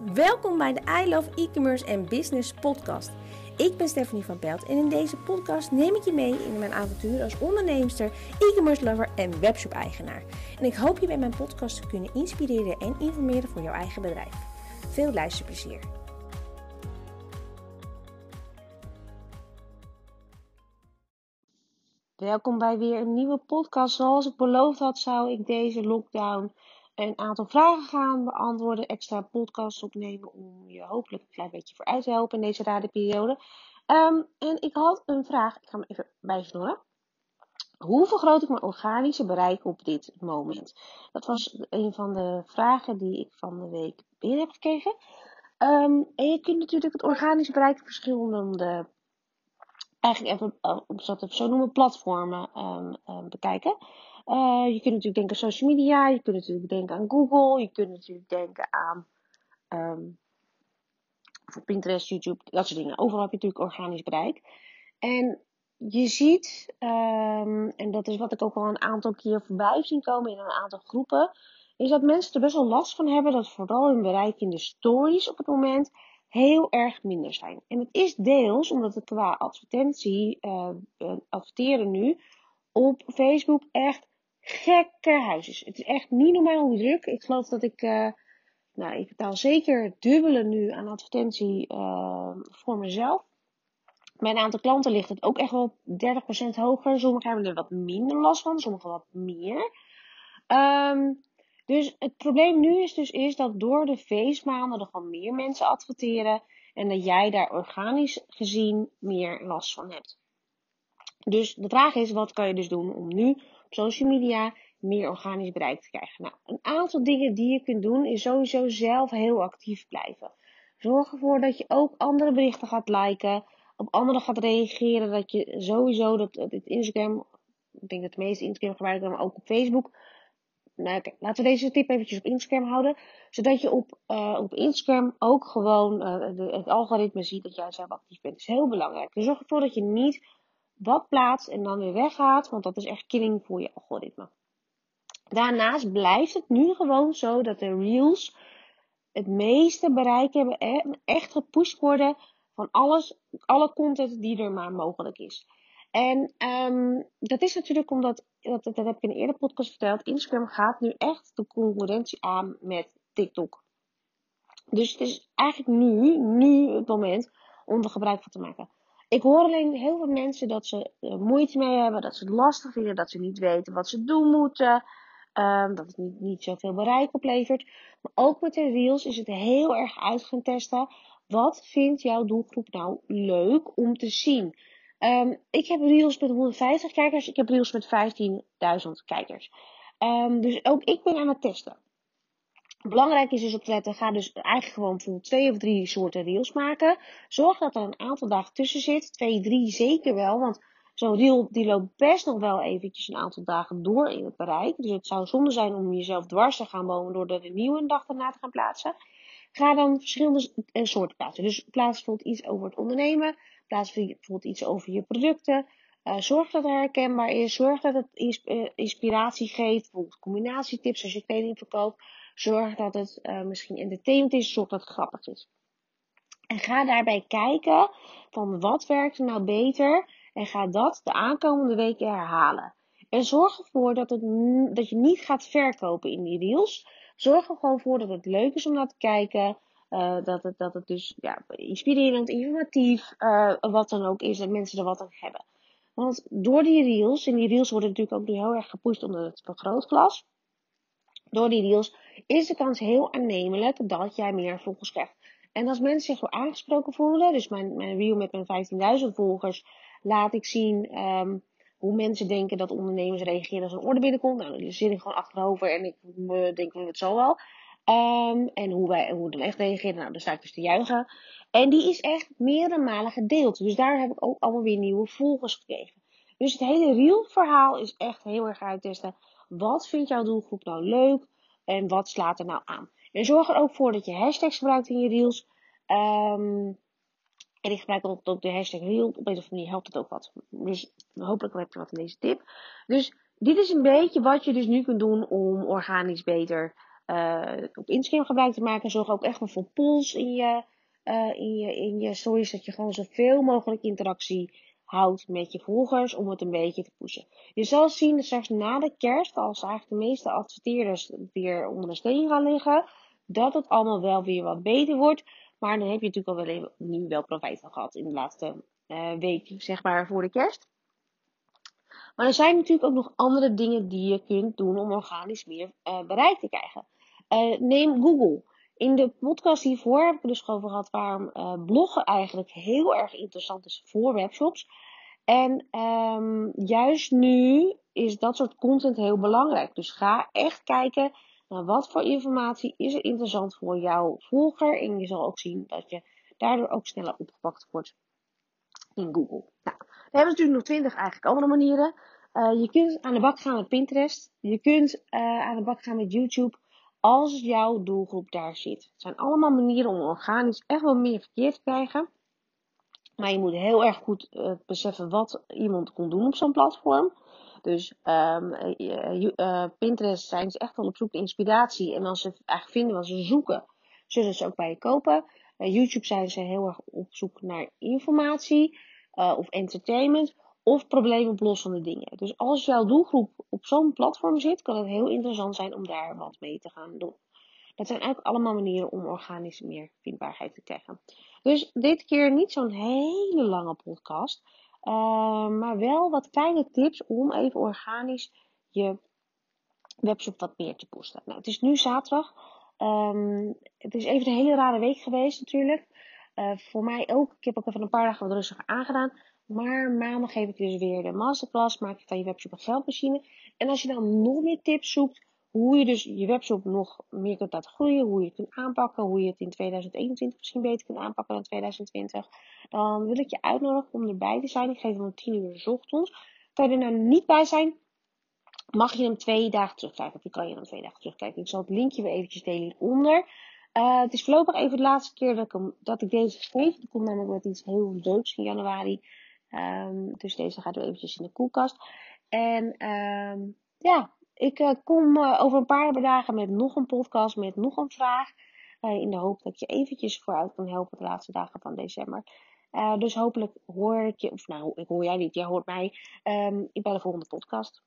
Welkom bij de I Love E-commerce en Business podcast. Ik ben Stephanie van Pelt en in deze podcast neem ik je mee in mijn avontuur als onderneemster, e-commerce lover en webshop eigenaar. En ik hoop je bij mijn podcast te kunnen inspireren en informeren voor jouw eigen bedrijf. Veel luisterplezier. Welkom bij weer een nieuwe podcast. Zoals ik beloofd had, zou ik deze lockdown een aantal vragen gaan beantwoorden, extra podcasts opnemen om je hopelijk een klein beetje vooruit te helpen in deze rare periode. Ehm, en ik had een vraag, ik ga hem even bijvernoren. Hoe vergroot ik mijn organische bereik op dit moment? Dat was een van de vragen die ik van de week binnen heb gekregen. Ehm, en je kunt natuurlijk het organische bereik op verschillende, eigenlijk even eh, op zo noemen, platformen um, bekijken. Uh, je kunt natuurlijk denken aan social media, je kunt natuurlijk denken aan Google, je kunt natuurlijk denken aan um, Pinterest, YouTube, dat soort dingen. Overal heb je natuurlijk organisch bereik. En je ziet, um, en dat is wat ik ook al een aantal keer voorbij zien komen in een aantal groepen, is dat mensen er best wel last van hebben dat vooral hun bereik in de stories op het moment heel erg minder zijn. En het is deels omdat het qua advertentie, uh, adverteren nu, op Facebook echt gekke huisjes. Het is echt niet normaal hoe druk. Ik geloof dat ik, uh, nou, ik betaal zeker dubbele nu aan advertentie uh, voor mezelf. Mijn aantal klanten ligt het ook echt wel 30% hoger. Sommigen hebben er wat minder last van, sommigen wat meer. Um, dus het probleem nu is dus is dat door de feestmaanden er gewoon meer mensen adverteren. En dat jij daar organisch gezien meer last van hebt. Dus de vraag is, wat kan je dus doen om nu op social media meer organisch bereik te krijgen. Nou, een aantal dingen die je kunt doen is sowieso zelf heel actief blijven. Zorg ervoor dat je ook andere berichten gaat liken, op anderen gaat reageren, dat je sowieso dat, dat Instagram, ik denk dat de meeste Instagram gebruiken, maar ook op Facebook. Nou, okay, laten we deze tip eventjes op Instagram houden. Zodat je op, uh, op Instagram ook gewoon de, het algoritme ziet dat jij zelf actief bent. Dat is heel belangrijk. Dus zorg ervoor dat je niet wat plaatst en dan weer weggaat, want dat is echt killing voor je algoritme. Daarnaast blijft het nu gewoon zo dat de reels het meeste bereik hebben en echt gepusht worden van alles, alle content die er maar mogelijk is. En um, dat is natuurlijk omdat, dat, dat heb ik in een eerder podcast verteld, Instagram gaat nu echt de concurrentie aan met TikTok. Dus het is eigenlijk nu, nu het moment om er gebruik van te maken. Ik hoor alleen heel veel mensen dat ze er moeite mee hebben, dat ze het lastig vinden, dat ze niet weten wat ze doen moeten. Um, dat het niet, niet zoveel bereik oplevert. Maar ook met de reels is het heel erg uit gaan testen. Wat vindt jouw doelgroep nou leuk om te zien? Um, ik heb reels met 150 kijkers, ik heb reels met 15.000 kijkers. Um, dus ook ik ben aan het testen. Belangrijk is dus op te letten, ga dus eigenlijk gewoon bijvoorbeeld twee of drie soorten reels maken. Zorg dat er een aantal dagen tussen zit. Twee, drie zeker wel, want zo'n reel die loopt best nog wel eventjes een aantal dagen door in het bereik. Dus het zou zonde zijn om jezelf dwars te gaan bomen door er een nieuwe dag daarna te gaan plaatsen. Ga dan verschillende eh, soorten plaatsen. Dus plaats bijvoorbeeld iets over het ondernemen. Plaats bijvoorbeeld iets over je producten. Uh, zorg dat het herkenbaar is. Zorg dat het eh, inspiratie geeft. Bijvoorbeeld combinatietips als je kleding verkoopt. Zorg dat het uh, misschien entertainment is. Zorg dat het grappig is. En ga daarbij kijken van wat werkt er nou beter. En ga dat de aankomende weken herhalen. En zorg ervoor dat, het, dat je niet gaat verkopen in die reels. Zorg er gewoon voor dat het leuk is om naar te kijken. Uh, dat, het, dat het dus ja, inspirerend, informatief, uh, wat dan ook is, dat mensen er wat aan hebben. Want door die reels, en die reels worden natuurlijk ook nu heel erg gepusht onder het vergrootglas. Door die reels is de kans heel aannemelijk dat jij meer volgers krijgt. En als mensen zich wel aangesproken voelen, dus mijn, mijn reel met mijn 15.000 volgers, laat ik zien um, hoe mensen denken dat ondernemers reageren als een orde binnenkomt. Nou, die zit ik gewoon achterover en ik denk, het zal wel. Um, en hoe wij hoe dan echt reageren, nou, dan sta ik dus te juichen. En die is echt meerdere malen gedeeld. Dus daar heb ik ook allemaal weer nieuwe volgers gekregen. Dus het hele reel verhaal is echt heel erg uittesten. Wat vindt jouw doelgroep nou leuk? En wat slaat er nou aan? En zorg er ook voor dat je hashtags gebruikt in je reels. Um, en ik gebruik ook, de hashtag reel. Op deze manier helpt het ook wat. Dus hopelijk heb je wat in deze tip. Dus dit is een beetje wat je dus nu kunt doen om organisch beter op Instagram gebruik te maken. Zorg ook echt voor polls in je, in, je, in je stories. Dat je gewoon zoveel mogelijk interactie houdt met je volgers om het een beetje te pushen. Je zal zien dat straks na de kerst, als eigenlijk de meeste adverteerders weer onder de steen gaan liggen, dat het allemaal wel weer wat beter wordt. Maar dan heb je natuurlijk al wel even, nu wel profijt van gehad in de laatste uh, week, zeg maar, voor de kerst. Maar er zijn natuurlijk ook nog andere dingen die je kunt doen om organisch meer uh, bereik te krijgen. Uh, neem Google. In de podcast hiervoor heb ik het dus over gehad waarom uh, bloggen eigenlijk heel erg interessant is voor webshops. En um, juist nu is dat soort content heel belangrijk. Dus ga echt kijken naar wat voor informatie is er interessant voor jouw volger. En je zal ook zien dat je daardoor ook sneller opgepakt wordt in Google. Nou, we hebben natuurlijk nog twintig eigenlijk andere manieren. Uh, je kunt aan de bak gaan met Pinterest. Je kunt uh, aan de bak gaan met YouTube als jouw doelgroep daar zit. Het zijn allemaal manieren om organisch echt wel meer verkeer te krijgen. Maar je moet heel erg goed uh, beseffen wat iemand kon doen op zo'n platform. Dus um, uh, Pinterest zijn ze echt wel op zoek naar inspiratie. En als ze eigenlijk vinden wat ze zoeken, zullen ze ook bij je kopen. YouTube zijn ze heel erg op zoek naar informatie of entertainment of probleemoplossende dingen. Dus als jouw doelgroep op zo'n platform zit, kan het heel interessant zijn om daar wat mee te gaan doen. Dat zijn eigenlijk allemaal manieren om organisch meer vindbaarheid te krijgen. Dus dit keer niet zo'n hele lange podcast, uh, maar wel wat kleine tips om even organisch je webshop wat meer te posten. Nou, het is nu zaterdag. Um, het is even een hele rare week geweest natuurlijk. Uh, voor mij ook. Ik heb ook even een paar dagen wat rustiger aangedaan. Maar maandag geef ik dus weer de masterclass. Maak je van je webshop een geldmachine. En als je dan nog meer tips zoekt. Hoe je dus je webshop nog meer kunt laten groeien. Hoe je het kunt aanpakken. Hoe je het in 2021 misschien beter kunt aanpakken dan 2020. Dan wil ik je uitnodigen om erbij te zijn. Ik geef hem om 10 uur s ochtends. Kan je er nou niet bij zijn? Mag je hem twee dagen terugkijken. Of kan je hem twee dagen terugkijken. Ik zal het linkje weer eventjes delen hieronder. Uh, het is voorlopig even de laatste keer dat ik, hem, dat ik deze geef. Er komt namelijk met iets heel leuks in januari. Um, dus deze gaat weer eventjes in de koelkast. En um, ja, ik uh, kom uh, over een paar dagen met nog een podcast, met nog een vraag. Uh, in de hoop dat ik je eventjes vooruit kan helpen de laatste dagen van december. dus hopelijk hoor ik je, of nou, ik hoor jij niet, jij hoort mij um, bij de volgende podcast.